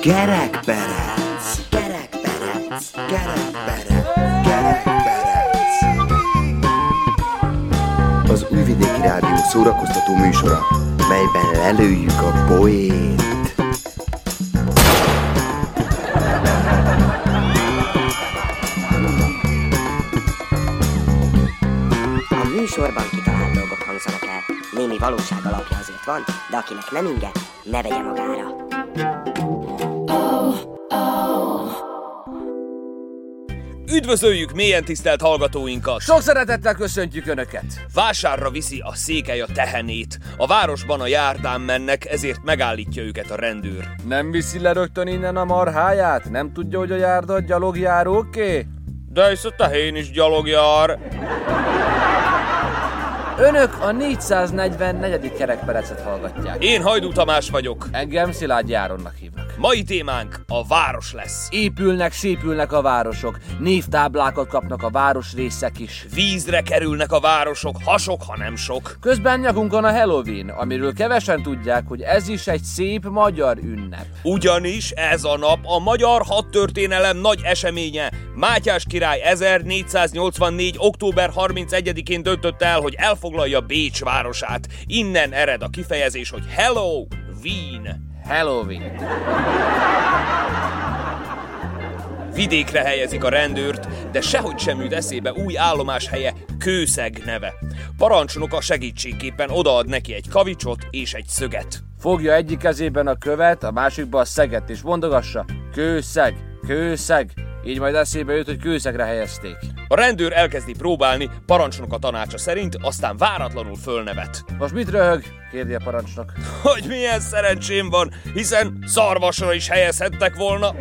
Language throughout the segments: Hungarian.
Kerekperec, kerekperec, kerekperec, kerekperec. Az Újvidéki Rádió szórakoztató műsora, melyben lelőjük a poét. Műsorban kitalált dolgok hangzanak el. Valóság azért van, de akinek nem inge, ne vegye magára. Üdvözöljük mélyen tisztelt hallgatóinkat! Sok szeretettel köszöntjük Önöket! Vásárra viszi a székely a tehenét. A városban a járdán mennek, ezért megállítja őket a rendőr. Nem viszi le rögtön innen a marháját? Nem tudja, hogy a járda gyalogjáróké? De hisz a tehén is gyalog jár. Önök a 444. kerekperecet hallgatják. Én Hajdú Tamás vagyok. Engem Szilágy Járonnak hívnak. Mai témánk a város lesz. Épülnek, szépülnek a városok, névtáblákat kapnak a városrészek is. Vízre kerülnek a városok, hasok, ha nem sok. Közben nyakunkon a Halloween, amiről kevesen tudják, hogy ez is egy szép magyar ünnep. Ugyanis ez a nap a magyar hadtörténelem nagy eseménye. Mátyás király 1484. október 31-én döntött el, hogy elfoglalja Bécs városát. Innen ered a kifejezés, hogy Hello, Wien. Halloween. Vidékre helyezik a rendőrt, de sehogy sem jut eszébe új állomás helye Kőszeg neve. Parancsnoka segítségképpen odaad neki egy kavicsot és egy szöget. Fogja egyik kezében a követ, a másikba a szeget, és mondogassa, kőszeg, kőszeg. Így majd eszébe jut, hogy kőszegre helyezték. A rendőr elkezdi próbálni, parancsnoka tanácsa szerint, aztán váratlanul fölnevet. Most mit röhög? kérdi a parancsnok. Hogy milyen szerencsém van, hiszen szarvasra is helyezhettek volna.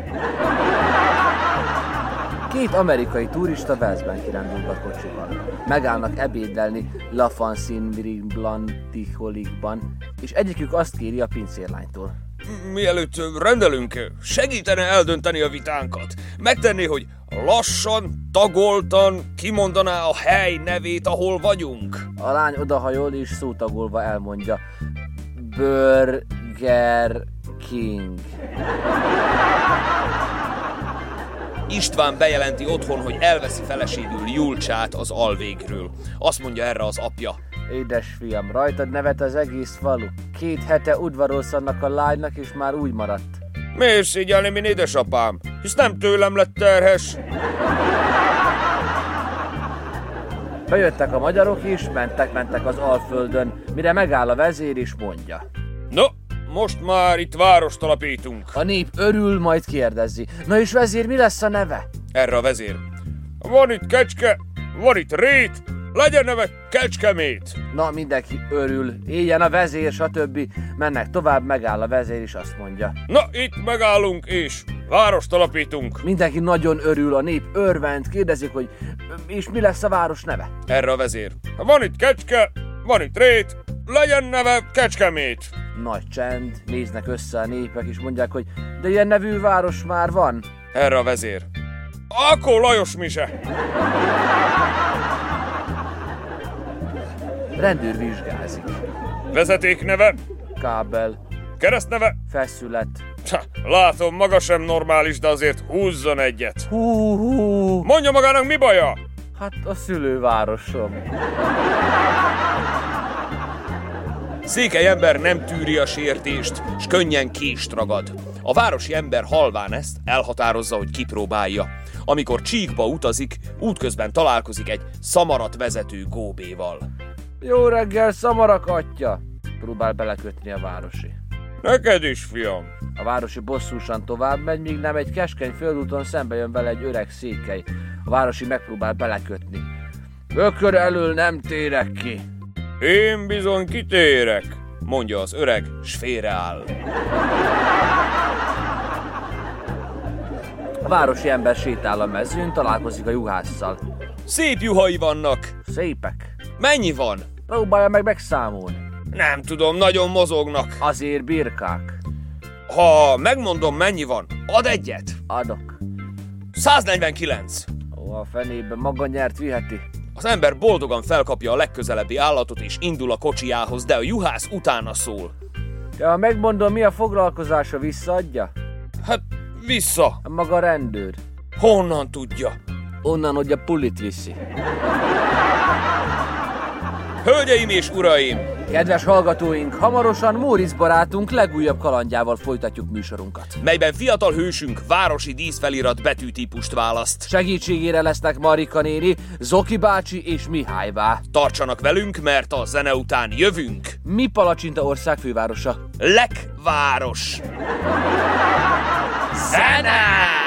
Két amerikai turista Velszben kirándulgat kocsival. Megállnak ebédelni La Fansin Blantiholikban, és egyikük azt kéri a pincérlánytól. Mielőtt rendelünk, segítene eldönteni a vitánkat. Megtenné, hogy lassan, tagoltan kimondaná a hely nevét, ahol vagyunk. A lány odahajol és szótagolva elmondja. Burger King. István bejelenti otthon, hogy elveszi feleségül Julcsát az alvégről. Azt mondja erre az apja. Édes fiam, rajtad nevet az egész falu. Két hete udvarolsz annak a lánynak, és már úgy maradt. Miért szégyelni, min édesapám? Hisz nem tőlem lett terhes. Bejöttek a magyarok is, mentek-mentek az Alföldön, mire megáll a vezér és mondja. No, most már itt várost alapítunk. A nép örül, majd kérdezi. Na és vezér, mi lesz a neve? Erre a vezér. Van itt kecske, van itt rét, legyen neve Kecskemét. Na, mindenki örül, éljen a vezér, stb. Mennek tovább, megáll a vezér, és azt mondja. Na, itt megállunk, és várost alapítunk. Mindenki nagyon örül, a nép örvend, kérdezik, hogy és mi lesz a város neve? Erre a vezér. Van itt kecske, van itt rét, legyen neve Kecskemét. Nagy csend, néznek össze a népek, és mondják, hogy de ilyen nevű város már van. Erre a vezér. Akkor Lajos Mise. Rendőr vizsgázik. Vezeték neve, Kábel, keresztneve. feszület. Ha, látom, maga sem normális, de azért húzzon egyet. Hú, hú, Mondja magának, mi baja? hát a szülővárosom. Székely ember nem tűri a sértést, s könnyen kést ragad. A városi ember halván ezt elhatározza, hogy kipróbálja. Amikor csíkba utazik, útközben találkozik egy szamarat vezető góbéval. Jó reggel, szamarak atya! Próbál belekötni a városi. Neked is, fiam. A városi bosszúsan tovább megy, míg nem egy keskeny földúton szembe jön vele egy öreg székely. A városi megpróbál belekötni. Ökör elől nem térek ki. Én bizony kitérek, mondja az öreg, s félreáll. A városi ember sétál a mezőn, találkozik a juhásszal. Szép juhai vannak. Szépek. Mennyi van? Próbálja meg megszámolni. Nem tudom, nagyon mozognak. Azért birkák. Ha megmondom, mennyi van, ad egyet. Adok. 149. Ó, a fenébe maga nyert viheti. Az ember boldogan felkapja a legközelebbi állatot és indul a kocsiához, de a juhász utána szól. Ja, megmondom, mi a foglalkozása, visszaadja? Hát vissza. Maga rendőr. Honnan tudja? Onnan, hogy a pulit viszi. Hölgyeim és uraim! Kedves hallgatóink, hamarosan Móricz barátunk legújabb kalandjával folytatjuk műsorunkat. melyben fiatal hősünk városi díszfelirat betűtípust választ. Segítségére lesznek Marika néni, Zoki bácsi és Mihály bá. Tartsanak velünk, mert a zene után jövünk. Mi Palacsinta ország fővárosa? Lekváros. Zene!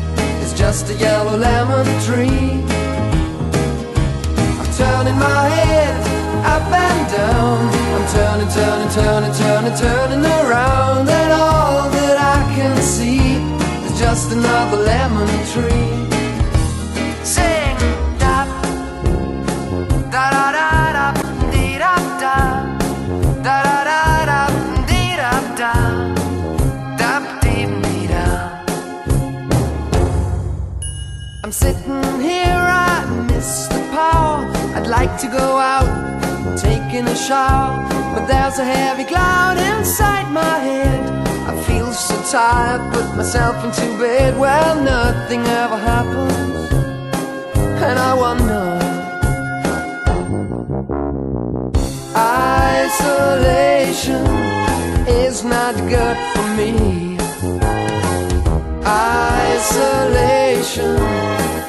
just a yellow lemon tree. I'm turning my head up and down. I'm turning, turning, turning, turning, turning around, and all that I can see is just another lemon tree. Like to go out, taking a shower, but there's a heavy cloud inside my head. I feel so tired, put myself into bed. Well, nothing ever happens, and I wonder. Isolation is not good for me. Isolation.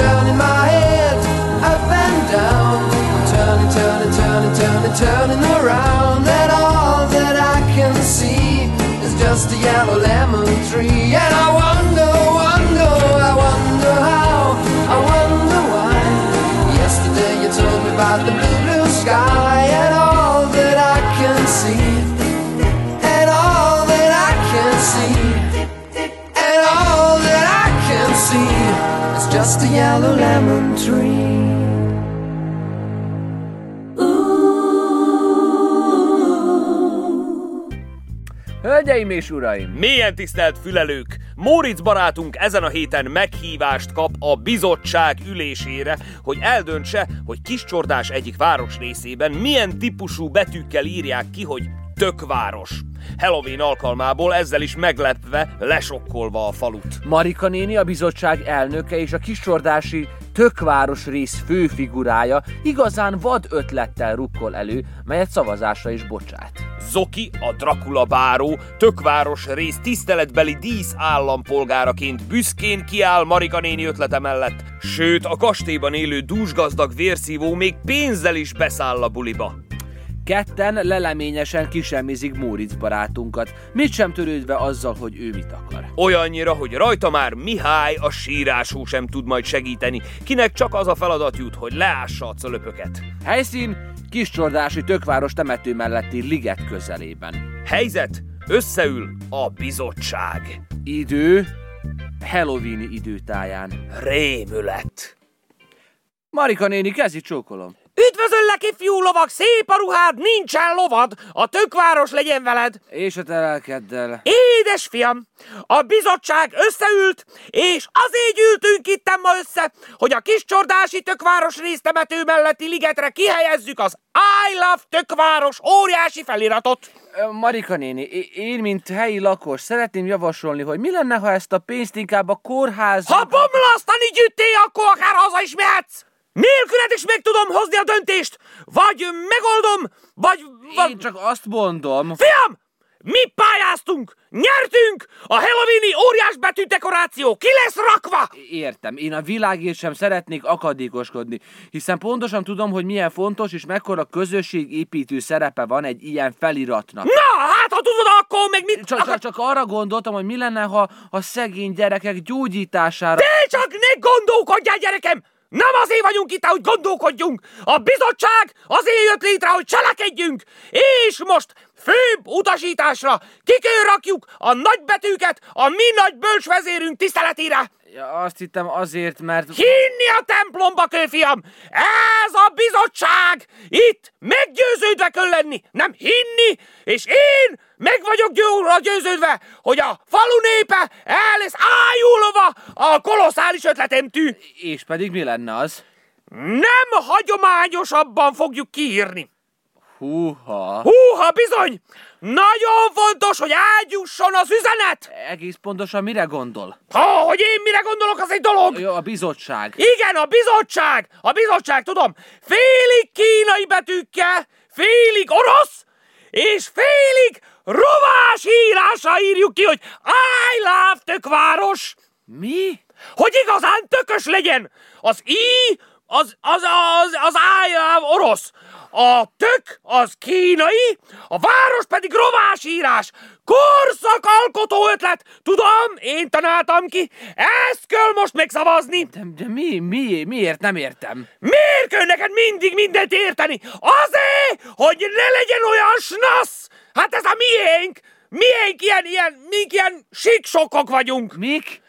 Turning my head up and down. I'm turning, turning, turning, turning, turning around, and all that I can see is just a yellow lemon tree. And I yellow lemon tree. Hölgyeim és uraim! Mélyen tisztelt fülelők! Móricz barátunk ezen a héten meghívást kap a bizottság ülésére, hogy eldöntse, hogy Kiscsordás egyik városrészében milyen típusú betűkkel írják ki, hogy tökváros. Halloween alkalmából ezzel is meglepve, lesokkolva a falut. Marika néni, a bizottság elnöke és a kiscsordási tökváros rész főfigurája igazán vad ötlettel rukkol elő, melyet szavazásra is bocsát. Zoki, a Dracula báró, tökváros rész tiszteletbeli dísz állampolgáraként büszkén kiáll Marika néni ötlete mellett, sőt a kastélyban élő dúsgazdag vérszívó még pénzzel is beszáll a buliba. Ketten leleményesen kisemmizik Móricz barátunkat, mit sem törődve azzal, hogy ő mit akar. Olyannyira, hogy rajta már Mihály a sírású sem tud majd segíteni, kinek csak az a feladat jut, hogy leássa a cölöpöket. Helyszín Kiscsordási tökváros temető melletti liget közelében. Helyzet, összeül a bizottság. Idő Halloweeni időtáján. Rémület. Marika néni, kezdj csókolom. Üdvözöllek, ifjú lovag, szép a ruhád, nincsen lovad, a tökváros legyen veled. És a te lelkeddel. Édes fiam, a bizottság összeült, és azért gyűltünk itt ma össze, hogy a kis csordási tökváros résztemető melletti ligetre kihelyezzük az I love tökváros óriási feliratot. Marika néni, én, mint helyi lakos, szeretném javasolni, hogy mi lenne, ha ezt a pénzt inkább a kórház... Ha bomlasztani gyűjtél, akkor akár haza is mehetsz! Nélküled is meg tudom hozni a döntést! Vagy megoldom, vagy... vagy... Én csak azt mondom... Fiam! Mi pályáztunk! Nyertünk! A Halloweeni óriás betű dekoráció ki lesz rakva! Értem, én a világért sem szeretnék akadékoskodni, hiszen pontosan tudom, hogy milyen fontos és mekkora közösségépítő szerepe van egy ilyen feliratnak. Na, hát ha tudod, akkor meg mit... Csak, csak, csak arra gondoltam, hogy mi lenne, ha a szegény gyerekek gyógyítására... Te csak ne gondolkodjál, gyerekem! Nem azért vagyunk itt, hogy gondolkodjunk! A bizottság azért jött létre, hogy cselekedjünk! És most főbb utasításra kikőrakjuk a nagybetűket a mi nagy bölcsvezérünk tiszteletére! Ja, azt hittem azért, mert... Hinni a templomba, kőfiam! Ez a bizottság! Itt meggyőződve kell lenni, nem hinni, és én meg vagyok győrre győződve, hogy a falu népe el lesz ájulva a kolosszális ötletemtű. És pedig mi lenne az? Nem hagyományosabban fogjuk kiírni. Húha! Húha, bizony! Nagyon fontos, hogy ágyusson az üzenet! Egész pontosan mire gondol? Ha, hogy én mire gondolok, az egy dolog! Jó, a bizottság. Igen, a bizottság! A bizottság, tudom, félig kínai betűkkel, félig orosz, és félig rovás írásra írjuk ki, hogy I love tökváros! Mi? Hogy igazán tökös legyen! Az I, az, az, az, az love orosz, a tök az kínai, a város pedig rovás írás. Korszakalkotó ötlet! Tudom, én tanáltam ki, ezt kell most megszavazni. De, de mi, mi, miért nem értem? Miért kell neked mindig mindent érteni? Azért, hogy ne legyen olyan snasz! Hát ez a miénk! Miénk ilyen, ilyen, mink ilyen siksokok vagyunk! Mik?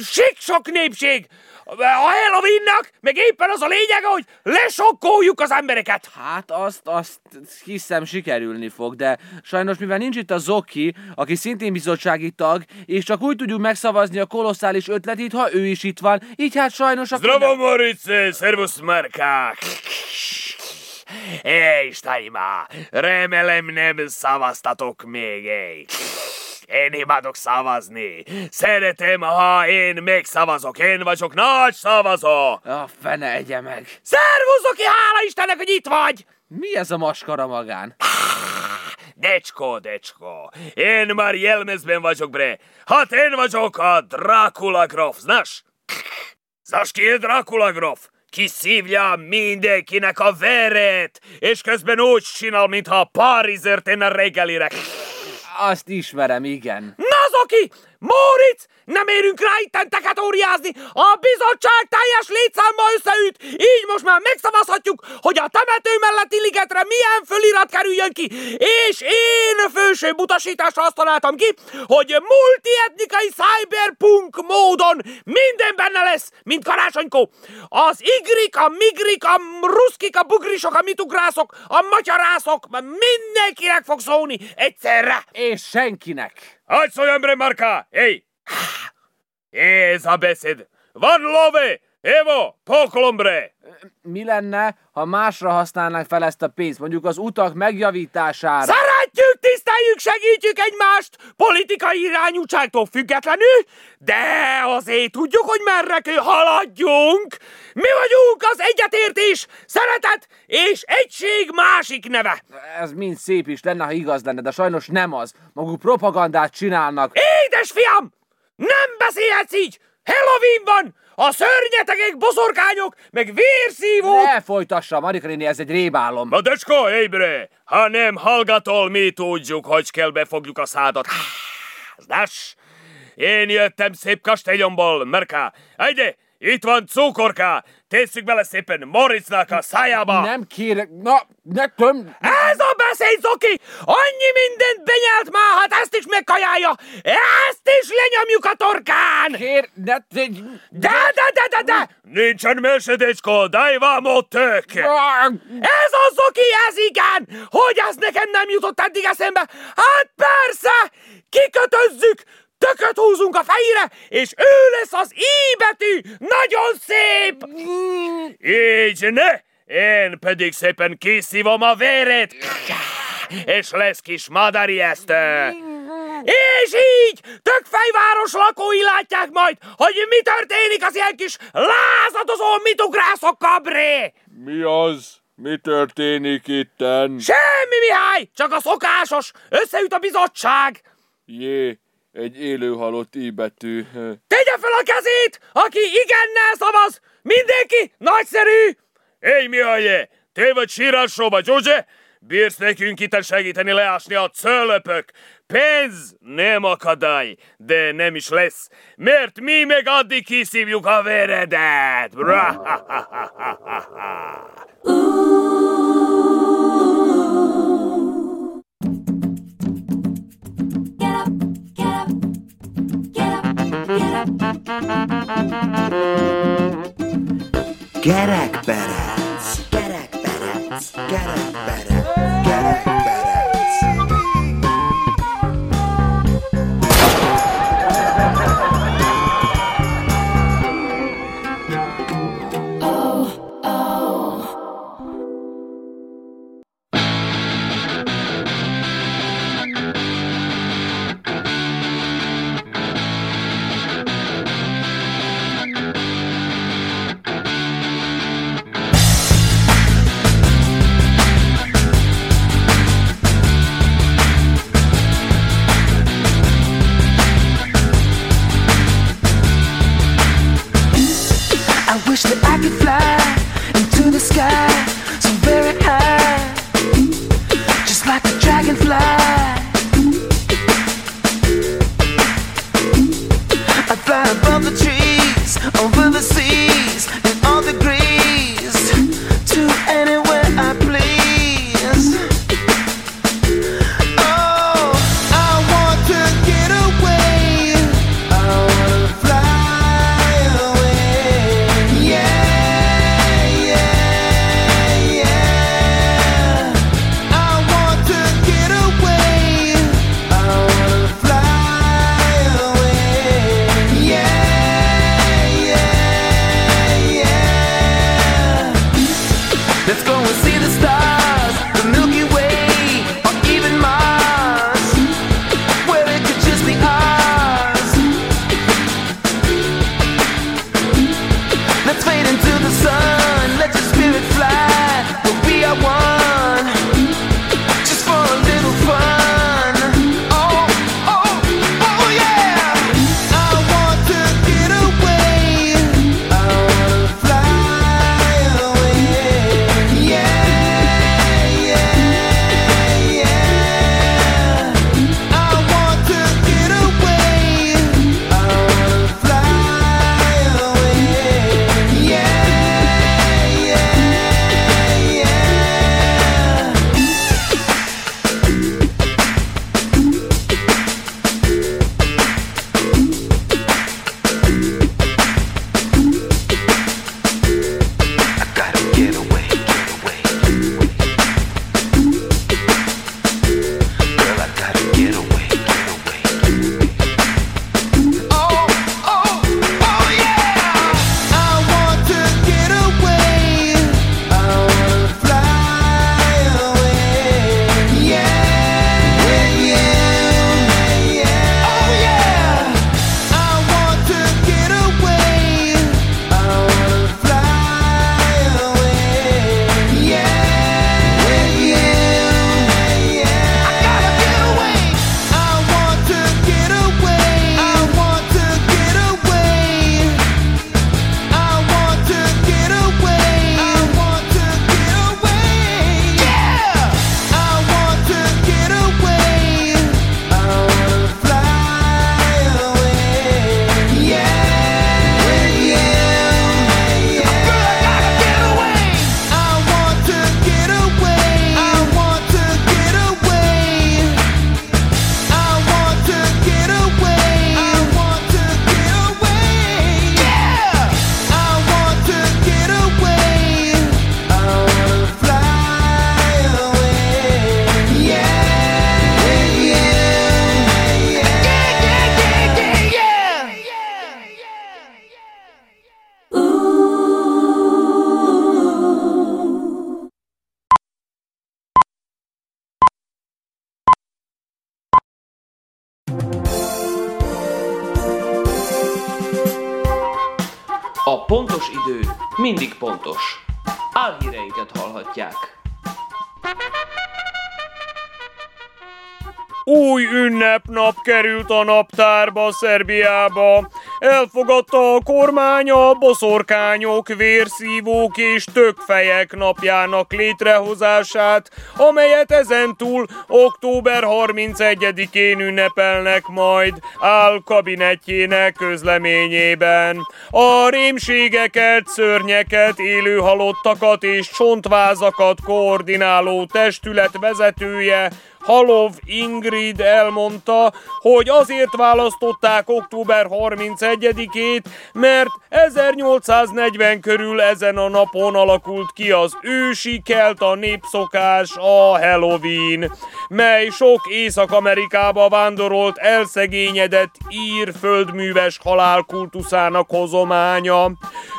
Siksok népség! A Halloweennak meg éppen az a lényeg, hogy lesokkoljuk az embereket! Hát azt, azt hiszem sikerülni fog, de sajnos mivel nincs itt a Zoki, aki szintén bizottsági tag, és csak úgy tudjuk megszavazni a kolosszális ötletét, ha ő is itt van, így hát sajnos. Zdravo, Morice, servus, Marka! Ej, Staima, remélem nem szavaztatok még, ej. Én imádok szavazni. Szeretem, ha én megszavazok. Én vagyok nagy szavazó. A fene egye meg. Szervusz, Zoki, hála Istennek, hogy itt vagy! Mi ez a maskara magán? Decsko, decsko, én már jelmezben vagyok, bre. Hát én vagyok a Dracula grof, znaš? Znaš ki je Dracula? Ki szívja mindenkinek a veret, és közben úgy csinál, mintha Párizért tenne reggelire. Azt ismerem, igen. Na, Zoki! Móricz! Nem érünk rá itten tekatóriázni! A bizottság teljes létszámmal összeüt! Így most már megszavazhatjuk, hogy a temető melletti ligetre milyen fölirat kerüljön ki! És én fősőbb utasításra azt találtam ki, hogy multietnikai cyberpunk módon minden benne lesz, mint karácsonykó! Az igrik, a migrik, a ruszkik, a bugrisok, a mitugrászok, a macsarászok, mindenkinek fog szólni egyszerre! És senkinek. Hagy szóljon, bre, Marka! Ej! Ez a beszéd! Van love! Evo, poklon, bre! Mi lenne, ha másra használnánk fel ezt a pénzt, mondjuk az utak megjavítására? Szeretjük, tiszteljük, segítjük egymást, politikai irányultságtól függetlenül, de azért tudjuk, hogy merre kell haladjunk. Mi vagyunk az egyetértés, szeretet és egység másik neve. Ez mind szép is lenne, ha igaz lenne, de sajnos nem az. Maguk propagandát csinálnak. Édes fiam, nem beszélhetsz így! Halloween van! A szörnyetegek, boszorkányok, meg vérszívók! Ne folytassa, Marika néni, ez egy rébálom. Na decsko, ébre! Ha nem hallgatol, mi tudjuk, hogy kell befogjuk a szádat. Znaš, én jöttem szép kastélyomból, Merka. Egyre, itt van cukorka, tesszük bele szépen Moritznak a szájába. Nem kérek, na, ne töm... Ez a szét, Zoki! Annyi mindent benyelt már, hát ezt is megkajálja! Ezt is lenyomjuk a torkán! Kér, ne... de... De, de, de, de, de! Nincsen mesedécsko, daj tök! Ez a Zoki, ez igen! Hogy ez nekem nem jutott eddig eszembe? Hát persze! Kikötözzük! Tököt húzunk a fejére, és ő lesz az I betű! Nagyon szép! Így ne! Én pedig szépen kiszívom a véret, és lesz kis madari esztő. És így tökfejváros lakói látják majd, hogy mi történik az ilyen kis lázadozó mitugrászok kabré. Mi az? Mi történik itten? Semmi, Mihály, csak a szokásos, összeüt a bizottság. Jé, egy élő halott I betű. Tegye fel a kezét, aki igennel szavaz. Mindenki nagyszerű. Éj, Mihály, te vagy sírásóba, Zsuzse? Bírsz nekünk itt segíteni leásni a cölöpök. Pénz nem akadály, de nem is lesz, mert mi meg addig kiszívjuk a veredet. Gerekperec, Gerekberec. Gerekberec. Gerekberec. Fly into the sky go and see the stars. Mindig pontos. Álhíreinket hallhatják. Új ünnepnap került a naptárba Szerbiába. Elfogadta a kormány a boszorkányok, vérszívók és tökfejek napjának létrehozását, amelyet ezentúl október 31-én ünnepelnek majd áll kabinetjének közleményében. A rémségeket, szörnyeket, élő halottakat és csontvázakat koordináló testület vezetője Halov Ingrid elmondta, hogy azért választották október 31-ét, mert 1840 körül ezen a napon alakult ki az ősi kelta népszokás, a Halloween, mely sok Észak-Amerikába vándorolt elszegényedett ír földműves halálkultuszának hozománya.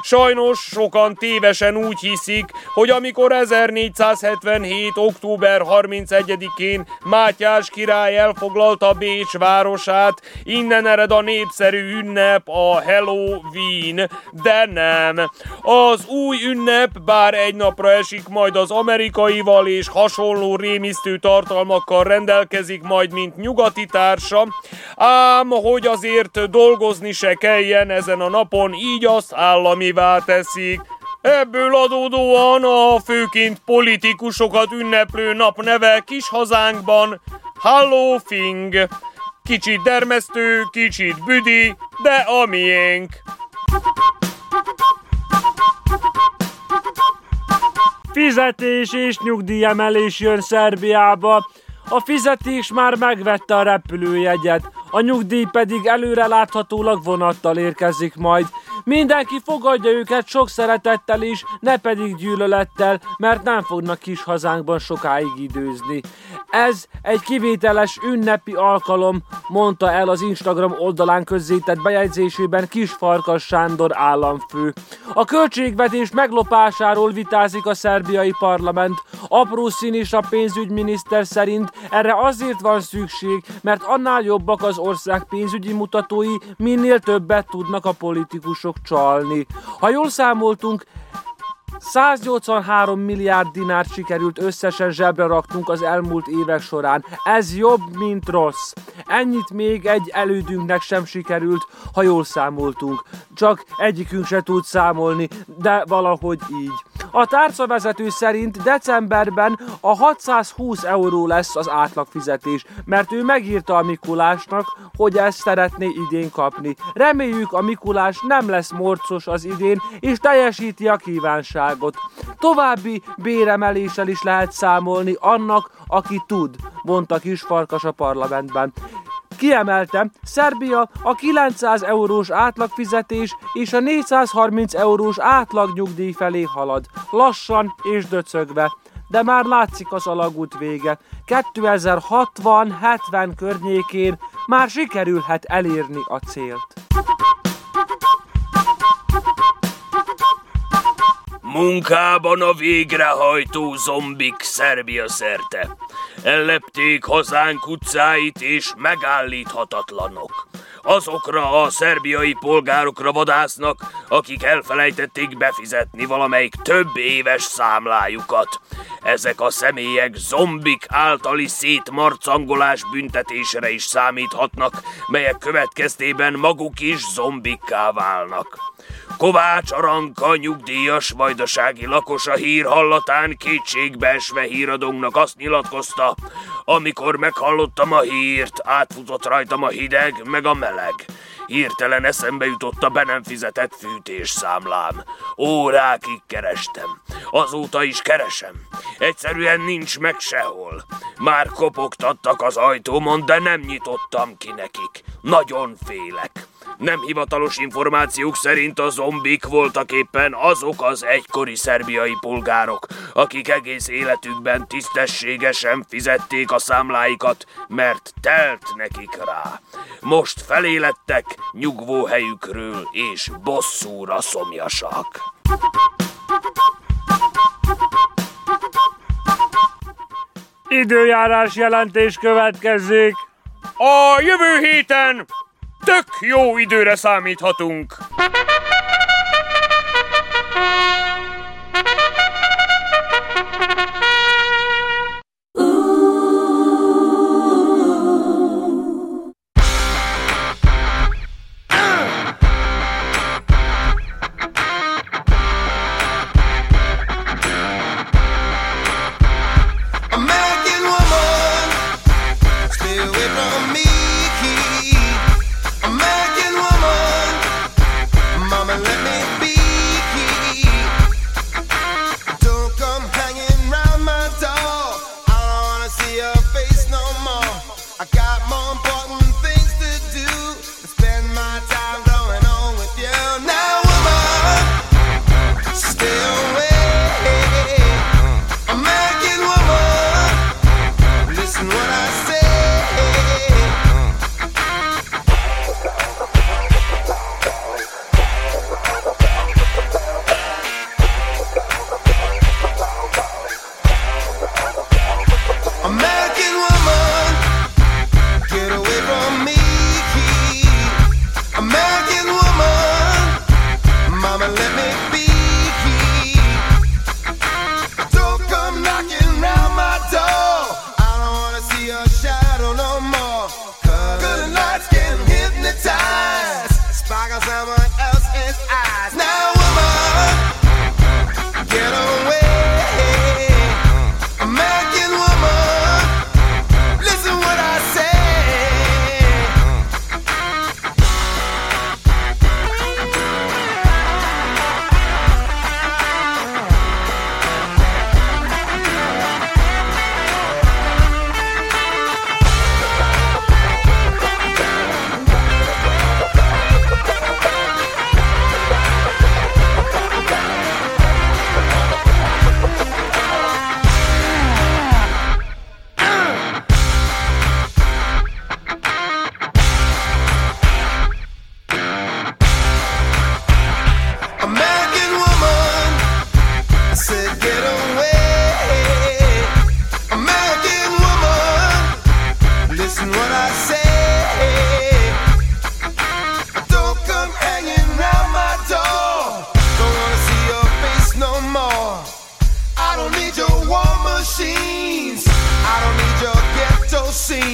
Sajnos sokan tévesen úgy hiszik, hogy amikor 1477. október 31-én Mátyás király elfoglalta Bécs városát, innen ered a népszerű ünnep, a Halloween, de nem. Az új ünnep bár egy napra esik majd az amerikaival és hasonló rémisztő tartalmakkal rendelkezik majd, mint nyugati társa, ám hogy azért dolgozni se kelljen ezen a napon, így azt államivá teszik. Ebből adódóan a főként politikusokat ünneplő nap neve kis hazánkban Hallowfing. Kicsit dermesztő, kicsit büdi, de a miénk. Fizetés és nyugdíjemelés jön Szerbiába. A fizetés már megvette a repülőjegyet, a nyugdíj pedig előre láthatólag vonattal érkezik majd. Mindenki fogadja őket sok szeretettel is, ne pedig gyűlölettel, mert nem fognak kis hazánkban sokáig időzni. Ez egy kivételes ünnepi alkalom, mondta el az Instagram oldalán közzétett bejegyzésében Kis Farkas Sándor államfő. A költségvetés meglopásáról vitázik a szerbiai parlament. Apró szín is a pénzügyminiszter szerint erre azért van szükség, mert annál jobbak az ország pénzügyi mutatói, minél többet tudnak a politikusok csalni. Ha jól számoltunk, 183 milliárd dinárt sikerült összesen zsebre raknunk az elmúlt évek során. Ez jobb, mint rossz. Ennyit még egy elődünknek sem sikerült, ha jól számoltunk. Csak egyikünk se tud számolni, de valahogy így. A tárcavezető szerint decemberben a 620 euró lesz az átlagfizetés, mert ő megírta a Mikulásnak, hogy ezt szeretné idén kapni. Reméljük a Mikulás nem lesz morcos az idén, és teljesíti a kívánságot. További béremeléssel is lehet számolni annak, aki tud, mondta Kisfarkas a parlamentben. Kiemeltem, Szerbia a 900 eurós átlagfizetés és a 430 eurós átlagnyugdíj felé halad, lassan és döcögve. De már látszik az alagút vége. 2060-70 környékén már sikerülhet elérni a célt. Munkában a végrehajtó zombik Szerbia szerte. Ellepték hazánk utcáit és megállíthatatlanok. Azokra a szerbiai polgárokra vadásznak, akik elfelejtették befizetni valamelyik több éves számlájukat. Ezek a személyek zombik általi szétmarcangolás büntetésre is számíthatnak, melyek következtében maguk is zombikká válnak. Kovács Aranka nyugdíjas vajdasági lakosa hír hallatán kétségbeesve híradónknak azt nyilatkozta, amikor meghallottam a hírt, átfutott rajtam a hideg, meg a meleg. Hirtelen eszembe jutott a be nem fizetett fűtés számlám. Órákig kerestem. Azóta is keresem. Egyszerűen nincs meg sehol. Már kopogtattak az ajtómon, de nem nyitottam ki nekik. Nagyon félek. Nem hivatalos információk szerint a zombik voltak éppen azok az egykori szerbiai polgárok, akik egész életükben tisztességesen fizették a számláikat, mert telt nekik rá. Most felélettek nyugvó helyükről és bosszúra szomjasak. Időjárás jelentés következik. A jövő héten tök jó időre számíthatunk.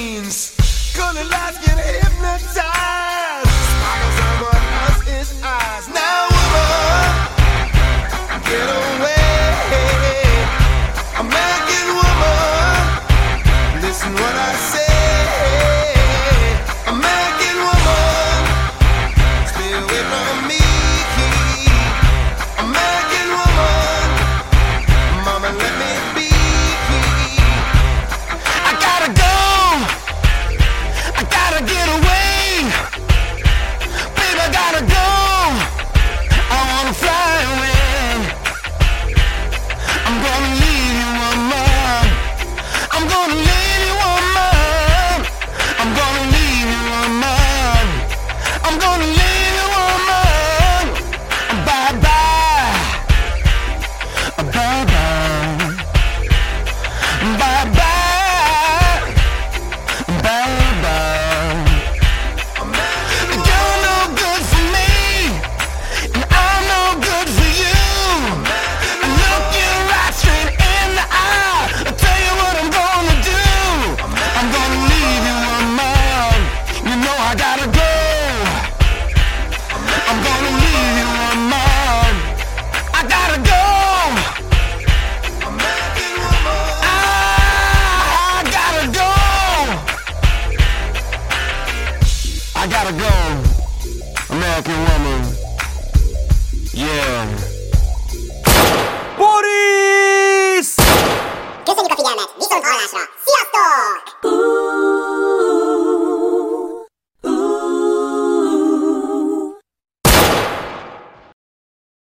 Scenes. Gonna lights get hypnotized.